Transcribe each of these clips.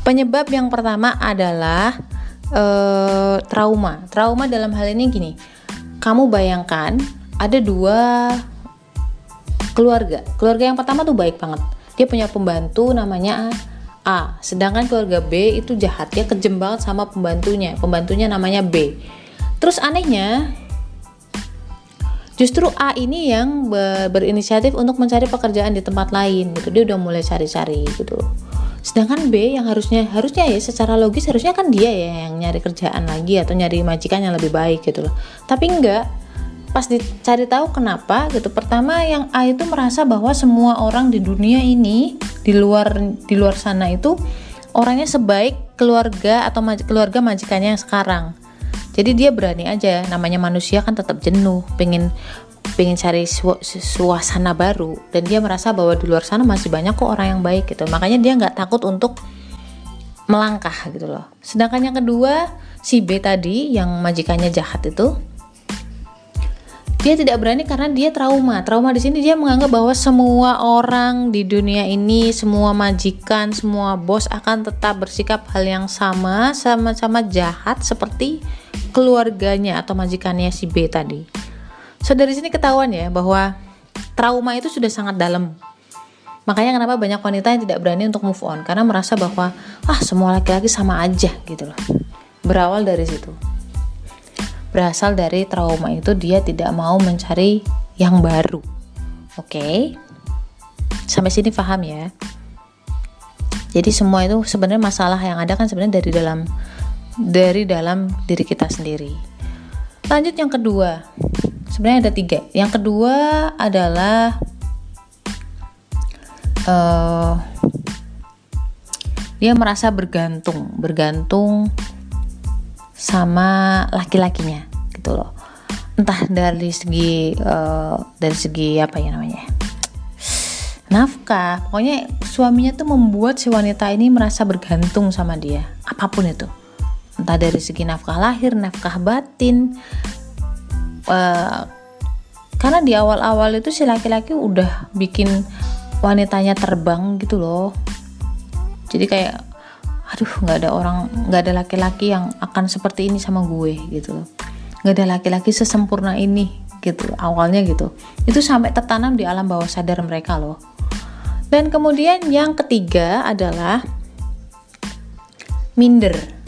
Penyebab yang pertama adalah uh, trauma. Trauma dalam hal ini gini, kamu bayangkan ada dua keluarga. Keluarga yang pertama tuh baik banget. Dia punya pembantu namanya A, sedangkan keluarga B itu jahat, dia kejem banget sama pembantunya. Pembantunya namanya B. Terus anehnya, justru A ini yang ber berinisiatif untuk mencari pekerjaan di tempat lain gitu. Dia udah mulai cari-cari gitu. Sedangkan B yang harusnya harusnya ya secara logis harusnya kan dia ya yang nyari kerjaan lagi atau nyari majikan yang lebih baik gitu loh. Tapi enggak. Pas dicari tahu kenapa gitu pertama yang A itu merasa bahwa semua orang di dunia ini di luar di luar sana itu orangnya sebaik keluarga atau maj keluarga majikannya yang sekarang jadi dia berani aja namanya manusia kan tetap jenuh pengen pengen cari su suasana baru. Dan dia merasa bahwa di luar sana masih banyak kok orang yang baik gitu. Makanya dia nggak takut untuk melangkah gitu loh. Sedangkan yang kedua si B tadi yang majikannya jahat itu dia tidak berani karena dia trauma trauma di sini dia menganggap bahwa semua orang di dunia ini semua majikan semua bos akan tetap bersikap hal yang sama sama-sama jahat seperti keluarganya atau majikannya si B tadi So dari sini ketahuan ya bahwa trauma itu sudah sangat dalam. Makanya kenapa banyak wanita yang tidak berani untuk move on karena merasa bahwa ah semua laki-laki sama aja gitu loh. Berawal dari situ. Berasal dari trauma itu dia tidak mau mencari yang baru. Oke. Okay? Sampai sini paham ya. Jadi semua itu sebenarnya masalah yang ada kan sebenarnya dari dalam dari dalam diri kita sendiri. Lanjut yang kedua, sebenarnya ada tiga yang kedua adalah uh, dia merasa bergantung bergantung sama laki-lakinya gitu loh. Entah dari segi uh, dari segi apa ya namanya? Nafkah. Pokoknya suaminya tuh membuat si wanita ini merasa bergantung sama dia apa pun itu. Entah dari segi nafkah lahir nafkah batin uh, karena di awal-awal itu si laki-laki udah bikin wanitanya terbang gitu loh. Jadi kayak aduh nggak ada orang nggak ada laki-laki yang akan seperti ini sama gue gitu nggak ada laki-laki sesempurna ini gitu awalnya gitu itu sampai tertanam di alam bawah sadar mereka loh dan kemudian yang ketiga adalah minder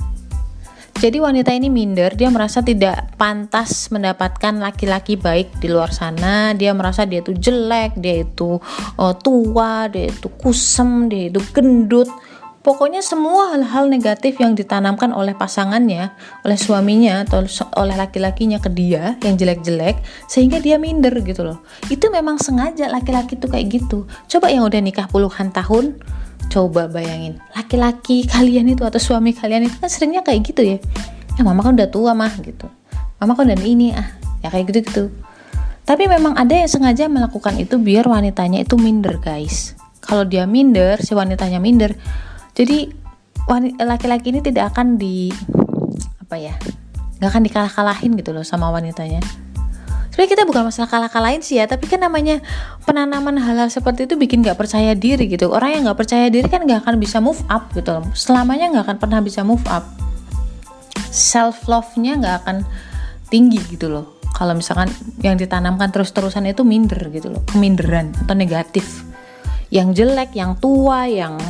jadi wanita ini minder, dia merasa tidak pantas mendapatkan laki-laki baik di luar sana. Dia merasa dia itu jelek, dia itu uh, tua, dia itu kusem, dia itu gendut. Pokoknya semua hal-hal negatif yang ditanamkan oleh pasangannya, oleh suaminya atau oleh laki-lakinya ke dia yang jelek-jelek sehingga dia minder gitu loh. Itu memang sengaja laki-laki tuh kayak gitu. Coba yang udah nikah puluhan tahun, coba bayangin laki-laki kalian itu atau suami kalian itu kan seringnya kayak gitu ya ya mama kan udah tua mah gitu mama kan udah ini ah ya kayak gitu gitu tapi memang ada yang sengaja melakukan itu biar wanitanya itu minder guys kalau dia minder si wanitanya minder jadi laki-laki ini tidak akan di apa ya nggak akan dikalah-kalahin gitu loh sama wanitanya. Sebenarnya kita bukan masalah kalah-kalahin sih ya tapi kan namanya penanaman hal-hal seperti itu bikin nggak percaya diri gitu. Orang yang nggak percaya diri kan nggak akan bisa move up gitu loh. Selamanya nggak akan pernah bisa move up. Self love-nya nggak akan tinggi gitu loh. Kalau misalkan yang ditanamkan terus-terusan itu minder gitu loh. Keminderan atau negatif. Yang jelek yang tua yang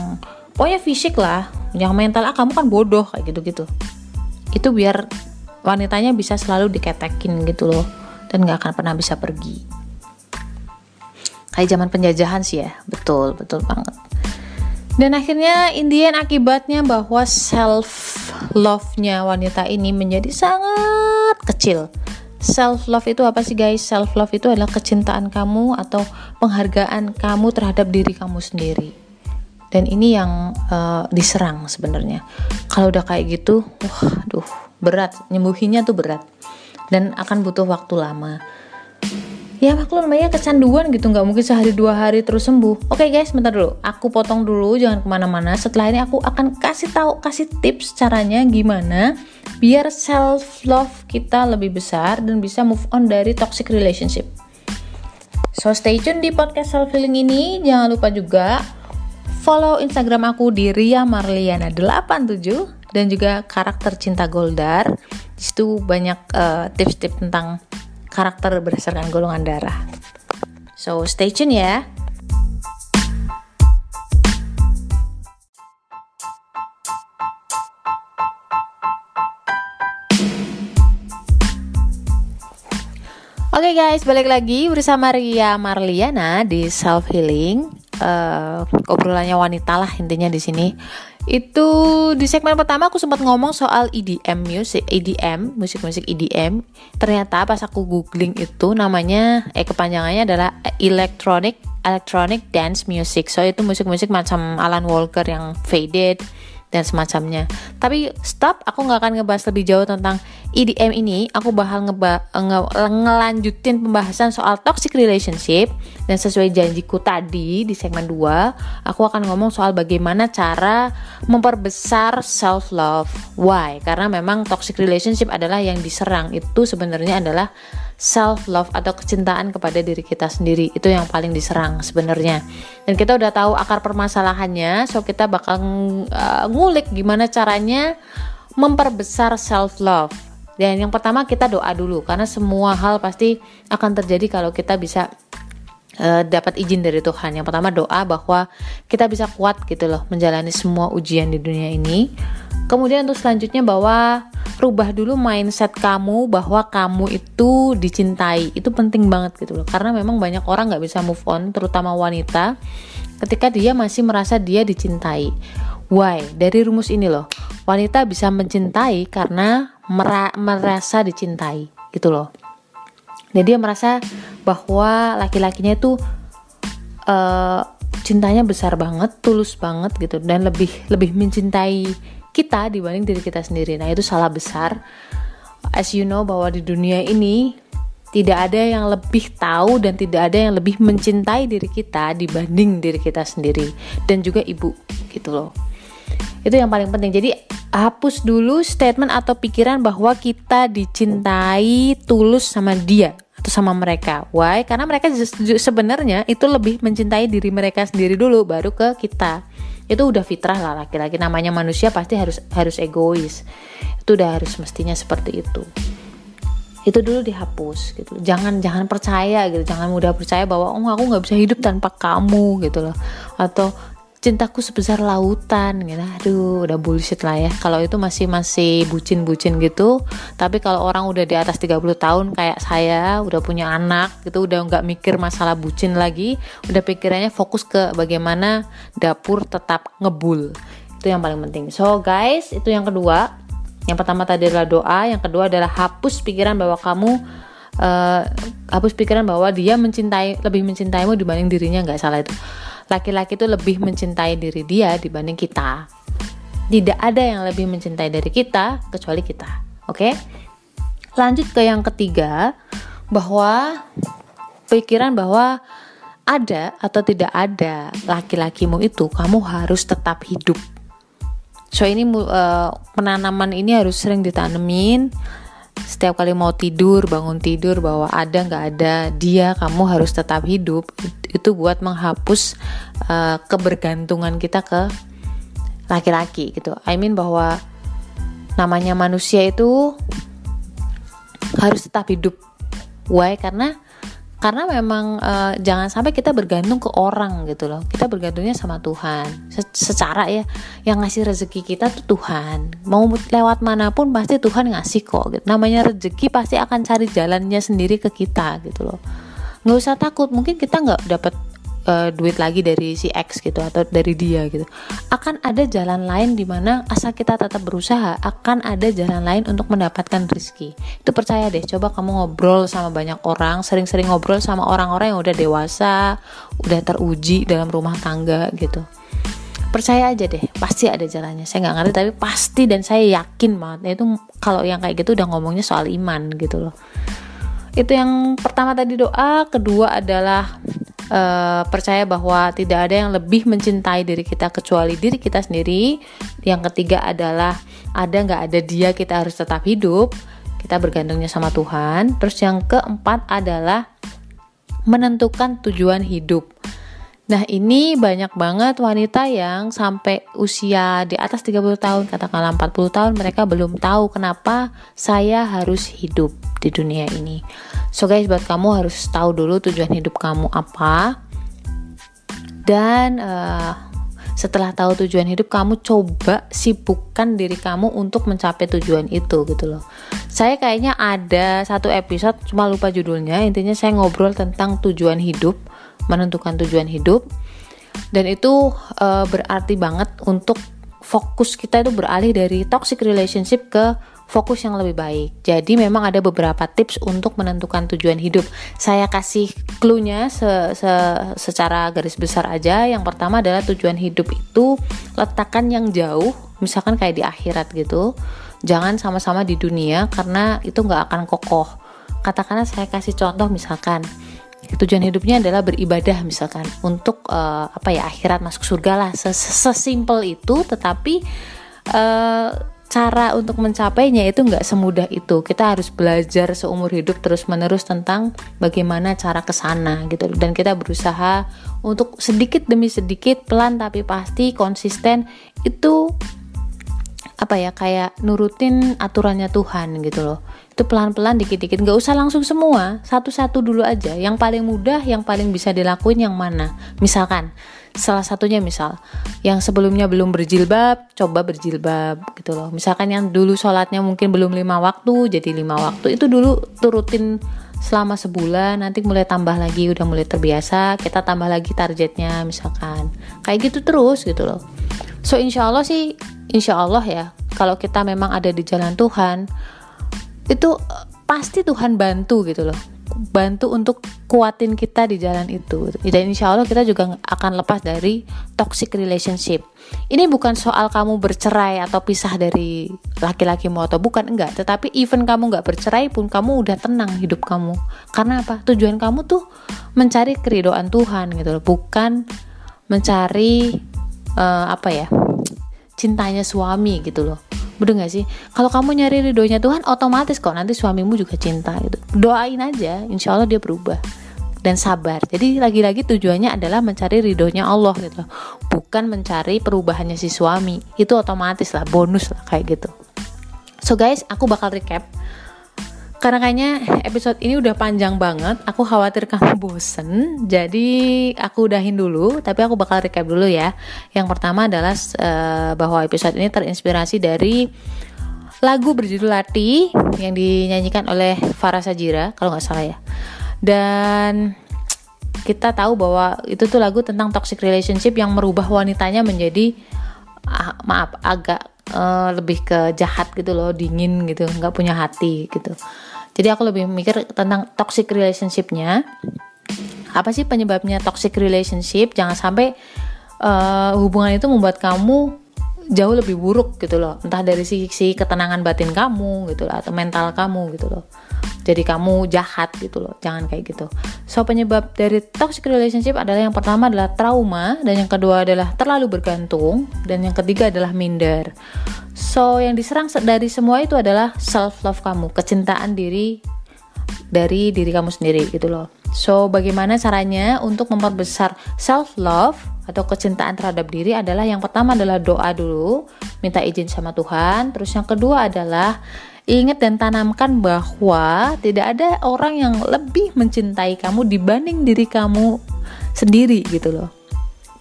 pokoknya fisik lah yang mental ah kamu kan bodoh kayak gitu-gitu. Itu biar wanitanya bisa selalu diketekin gitu loh dan gak akan pernah bisa pergi. Kayak zaman penjajahan sih ya betul betul banget. Dan akhirnya Indian akibatnya bahwa self love-nya wanita ini menjadi sangat kecil. Self love itu apa sih guys? Self love itu adalah kecintaan kamu atau penghargaan kamu terhadap diri kamu sendiri dan ini yang uh, diserang sebenarnya. Kalau udah kayak gitu wah aduh berat. Nyembuhinnya tuh berat. Dan akan butuh waktu lama. Ya maklum namanya kecanduan gitu. Nggak mungkin sehari dua hari terus sembuh. Oke okay guys bentar dulu. Aku potong dulu jangan ke mana-mana. Setelah ini aku akan kasih tahu kasih tips caranya gimana biar self love kita lebih besar dan bisa move on dari toxic relationship. So stay tune di podcast self healing ini. Jangan lupa juga follow Instagram aku di Ria Marliana 87 dan juga karakter cinta Goldar. Di situ banyak uh, tips-tips tentang karakter berdasarkan golongan darah. So stay tune ya. Oke okay guys, balik lagi bersama Ria Marliana di Self Healing. Uh, obrolannya wanita lah intinya di sini. Itu di segmen pertama aku sempat ngomong soal EDM music, EDM, musik-musik EDM. Ternyata pas aku googling itu namanya eh kepanjangannya adalah electronic electronic dance music. So itu musik-musik macam Alan Walker yang Faded, dan semacamnya. Tapi stop, aku nggak akan ngebahas lebih jauh tentang EDM ini. Aku bakal ngeba nge ngelanjutin pembahasan soal toxic relationship dan sesuai janjiku tadi di segmen 2, aku akan ngomong soal bagaimana cara memperbesar self love. Why? Karena memang toxic relationship adalah yang diserang itu sebenarnya adalah self love atau kecintaan kepada diri kita sendiri itu yang paling diserang sebenarnya dan kita udah tahu akar permasalahannya so kita bakal uh, ngulik gimana caranya memperbesar self love dan yang pertama kita doa dulu karena semua hal pasti akan terjadi kalau kita bisa uh, dapat izin dari Tuhan. Yang pertama doa bahwa kita bisa kuat gitu loh menjalani semua ujian di dunia ini. Kemudian untuk selanjutnya bahwa rubah dulu mindset kamu bahwa kamu itu dicintai. Itu penting banget gitu loh. Karena memang banyak orang nggak bisa move on terutama wanita ketika dia masih merasa dia dicintai. Why? Dari rumus ini loh. Wanita bisa mencintai karena mera merasa dicintai gitu loh. Dan dia merasa bahwa laki-lakinya itu uh, cintanya besar banget tulus banget gitu dan lebih lebih mencintai kita dibanding diri kita sendiri. Nah, itu salah besar. As you know bahwa di dunia ini tidak ada yang lebih tahu dan tidak ada yang lebih mencintai diri kita dibanding diri kita sendiri dan juga ibu gitu loh. Itu yang paling penting. Jadi hapus dulu statement atau pikiran bahwa kita dicintai tulus sama dia atau sama mereka. Why? Karena mereka sebenarnya itu lebih mencintai diri mereka sendiri dulu baru ke kita itu udah fitrah lah laki-laki. Namanya manusia pasti harus harus egois. Itu udah harus mestinya seperti itu. Itu dulu dihapus gitu. Jangan jangan percaya gitu. Jangan mudah percaya bahwa oh aku nggak bisa hidup tanpa kamu gitu loh. Atau cintaku sebesar lautan gitu. Aduh udah bullshit lah ya. Kalau itu masih masih bucin-bucin gitu. Tapi kalau orang udah di atas 30 tahun kayak saya udah punya anak gitu udah nggak mikir masalah bucin lagi udah pikirannya fokus ke bagaimana dapur tetap ngebul. Itu yang paling penting. So guys itu yang kedua. Yang pertama tadi adalah doa yang kedua adalah hapus pikiran bahwa kamu uh, hapus pikiran bahwa dia mencintai lebih mencintaimu dibanding dirinya nggak salah itu laki-laki itu lebih mencintai diri dia dibanding kita. Tidak ada yang lebih mencintai dari kita kecuali kita. Oke? Okay? Lanjut ke yang ketiga bahwa pikiran bahwa ada atau tidak ada laki-lakimu itu kamu harus tetap hidup. So ini uh, penanaman ini harus sering ditanemin setiap kali mau tidur bangun tidur bahwa ada nggak ada dia kamu harus tetap hidup itu buat menghapus uh, kebergantungan kita ke laki-laki gitu. I mean bahwa namanya manusia itu harus tetap hidup. Why? Karena karena memang uh, jangan sampai kita bergantung ke orang gitu loh. Kita bergantungnya sama Tuhan. Se secara ya yang ngasih rezeki kita tuh Tuhan. Mau lewat mana pun pasti Tuhan ngasih kok gitu. namanya rezeki pasti akan cari jalannya sendiri ke kita gitu loh. Nggak usah takut. Mungkin kita nggak dapat uh, duit lagi dari si X gitu atau dari dia gitu. Akan ada jalan lain di mana asal kita tetap berusaha akan ada jalan lain untuk mendapatkan rezeki itu percaya deh coba kamu ngobrol sama banyak orang sering-sering ngobrol sama orang-orang yang udah dewasa udah teruji dalam rumah tangga gitu. Percaya aja deh pasti ada jalannya. Saya nggak ngerti tapi pasti dan saya yakin banget. Nah, itu kalau yang kayak gitu udah ngomongnya soal iman gitu loh. Itu yang pertama tadi doa kedua adalah uh, percaya bahwa tidak ada yang lebih mencintai diri kita kecuali diri kita sendiri. Yang ketiga adalah ada nggak ada dia kita harus tetap hidup. Kita bergantungnya sama Tuhan. Terus yang keempat adalah menentukan tujuan hidup. Nah ini banyak banget wanita yang sampai usia di atas 30 tahun katakanlah 40 tahun mereka belum tahu kenapa saya harus hidup di dunia ini. So guys buat kamu harus tahu dulu tujuan hidup kamu apa. Dan uh, setelah tahu tujuan hidup kamu coba sibukkan diri kamu untuk mencapai tujuan itu gitu loh. Saya kayaknya ada satu episode cuma lupa judulnya. Intinya saya ngobrol tentang tujuan hidup menentukan tujuan hidup. Dan itu e, berarti banget untuk fokus kita itu beralih dari toxic relationship ke fokus yang lebih baik. Jadi memang ada beberapa tips untuk menentukan tujuan hidup. Saya kasih clue-nya se -se secara garis besar aja. Yang pertama adalah tujuan hidup itu letakkan yang jauh, misalkan kayak di akhirat gitu. Jangan sama-sama di dunia karena itu nggak akan kokoh. Katakanlah saya kasih contoh misalkan tujuan hidupnya adalah beribadah misalkan untuk uh, apa ya akhirat masuk surga lah sesimpel itu tetapi uh, cara untuk mencapainya itu nggak semudah itu. Kita harus belajar seumur hidup terus menerus tentang bagaimana cara ke sana gitu. Dan kita berusaha untuk sedikit demi sedikit pelan tapi pasti konsisten itu apa ya kayak nurutin aturannya Tuhan gitu loh itu pelan-pelan dikit-dikit. Nggak usah langsung semua. Satu-satu dulu aja. Yang paling mudah yang paling bisa dilakuin yang mana? Misalkan salah satunya misal yang sebelumnya belum berjilbab coba berjilbab gitu loh. Misalkan yang dulu sholatnya mungkin belum lima waktu jadi lima waktu. Itu dulu turutin selama sebulan nanti mulai tambah lagi udah mulai terbiasa kita tambah lagi targetnya misalkan. Kayak gitu terus gitu loh. So insya Allah sih insya Allah ya kalau kita memang ada di jalan Tuhan itu pasti Tuhan bantu gitu loh. Bantu untuk kuatin kita di jalan itu. Dan insya Allah kita juga akan lepas dari toxic relationship. Ini bukan soal kamu bercerai atau pisah dari laki-lakimu atau bukan enggak. Tetapi even kamu nggak bercerai pun kamu udah tenang hidup kamu. Karena apa? Tujuan kamu tuh mencari keridoan Tuhan gitu loh. Bukan mencari uh, apa ya cintanya suami gitu loh Bener gak sih? Kalau kamu nyari ridhonya Tuhan, otomatis kok nanti suamimu juga cinta gitu. Doain aja, insya Allah dia berubah dan sabar. Jadi lagi-lagi tujuannya adalah mencari ridhonya Allah gitu, bukan mencari perubahannya si suami. Itu otomatis lah, bonus lah kayak gitu. So guys, aku bakal recap karena kayaknya episode ini udah panjang banget aku khawatir kamu bosen. Jadi aku udahin dulu tapi aku bakal recap dulu ya. Yang pertama adalah uh, bahwa episode ini terinspirasi dari lagu berjudul Lati yang dinyanyikan oleh Farah Sajira kalau nggak salah ya. Dan kita tahu bahwa itu tuh lagu tentang toxic relationship yang merubah wanitanya menjadi ah, maaf agak uh, lebih ke jahat gitu loh dingin gitu nggak punya hati gitu jadi aku lebih mikir tentang toxic relationshipnya. Apa sih penyebabnya toxic relationship? Jangan sampai uh, hubungan itu membuat kamu jauh lebih buruk gitu loh. Entah dari sisi ketenangan batin kamu gitu loh atau mental kamu gitu loh. Jadi kamu jahat gitu loh jangan kayak gitu. So penyebab dari toxic relationship adalah yang pertama adalah trauma dan yang kedua adalah terlalu bergantung dan yang ketiga adalah minder. So yang diserang dari semua itu adalah self love kamu kecintaan diri dari diri kamu sendiri gitu loh. So bagaimana caranya untuk memperbesar self love atau kecintaan terhadap diri adalah yang pertama adalah doa dulu minta izin sama Tuhan terus yang kedua adalah Ingat dan tanamkan bahwa tidak ada orang yang lebih mencintai kamu dibanding diri kamu sendiri gitu loh.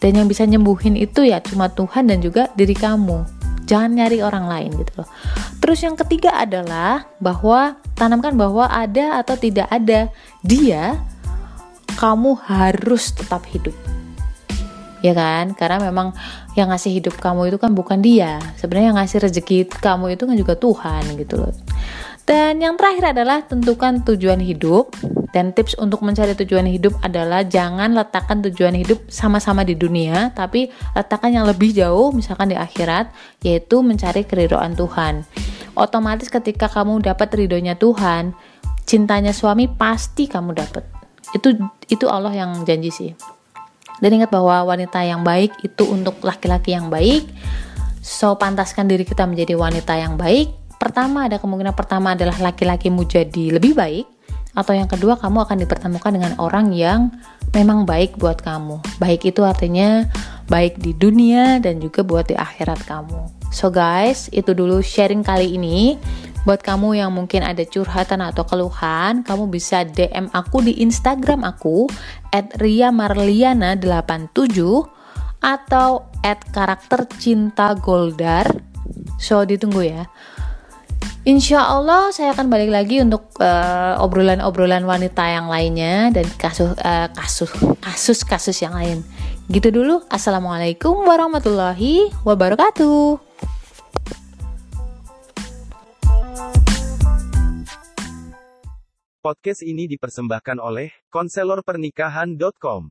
Dan yang bisa nyembuhin itu ya cuma Tuhan dan juga diri kamu. Jangan nyari orang lain gitu loh. Terus yang ketiga adalah bahwa tanamkan bahwa ada atau tidak ada dia kamu harus tetap hidup ya kan? Karena memang yang ngasih hidup kamu itu kan bukan dia. Sebenarnya yang ngasih rezeki kamu itu kan juga Tuhan gitu loh. Dan yang terakhir adalah tentukan tujuan hidup. Dan tips untuk mencari tujuan hidup adalah jangan letakkan tujuan hidup sama-sama di dunia tapi letakkan yang lebih jauh misalkan di akhirat yaitu mencari keridoan Tuhan. Otomatis ketika kamu dapat ridhonya Tuhan cintanya suami pasti kamu dapat. Itu itu Allah yang janji sih dan ingat bahwa wanita yang baik itu untuk laki-laki yang baik. So, pantaskan diri kita menjadi wanita yang baik. Pertama, ada kemungkinan pertama adalah laki-lakimu jadi lebih baik atau yang kedua kamu akan dipertemukan dengan orang yang memang baik buat kamu. Baik itu artinya baik di dunia dan juga buat di akhirat kamu. So guys, itu dulu sharing kali ini. Buat kamu yang mungkin ada curhatan atau keluhan, kamu bisa DM aku di Instagram aku @riamarliana87 atau karakter cinta goldar. So ditunggu ya. Insya Allah saya akan balik lagi untuk uh, obrolan-obrolan wanita yang lainnya dan kasus uh, kasus kasus kasus yang lain. Gitu dulu. Assalamualaikum warahmatullahi wabarakatuh. Podcast ini dipersembahkan oleh konselorpernikahan.com.